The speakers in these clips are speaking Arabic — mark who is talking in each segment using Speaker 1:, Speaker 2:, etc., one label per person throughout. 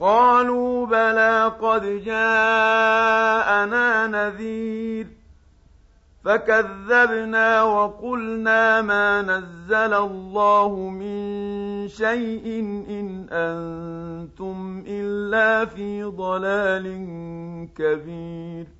Speaker 1: قالوا بلى قد جاءنا نذير فكذبنا وقلنا ما نزل الله من شيء إن أنتم إلا في ضلال كبير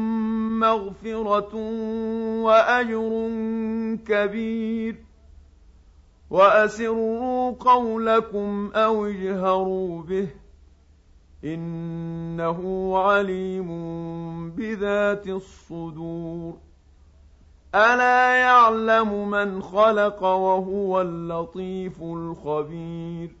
Speaker 1: مغفره واجر كبير واسروا قولكم أو اجهروا به انه عليم بذات الصدور ألا يعلم من خلق وهو اللطيف الخبير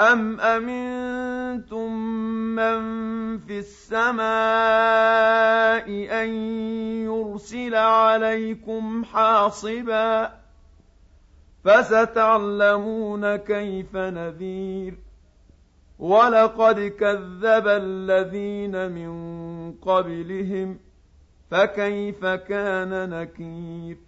Speaker 1: أم أمنتم من في السماء أن يرسل عليكم حاصبا فستعلمون كيف نذير ولقد كذب الذين من قبلهم فكيف كان نكير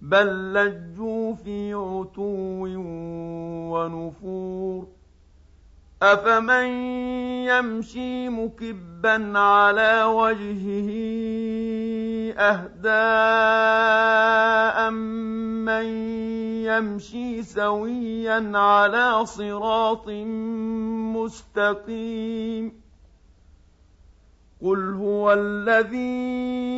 Speaker 1: بَل لَّجُّوا فِي عُتُوٍّ وَنُفُورٍ. أفمن يمشي مكبا على وجهه أهداء من يمشي سويا على صراط مستقيم. قل هو الذي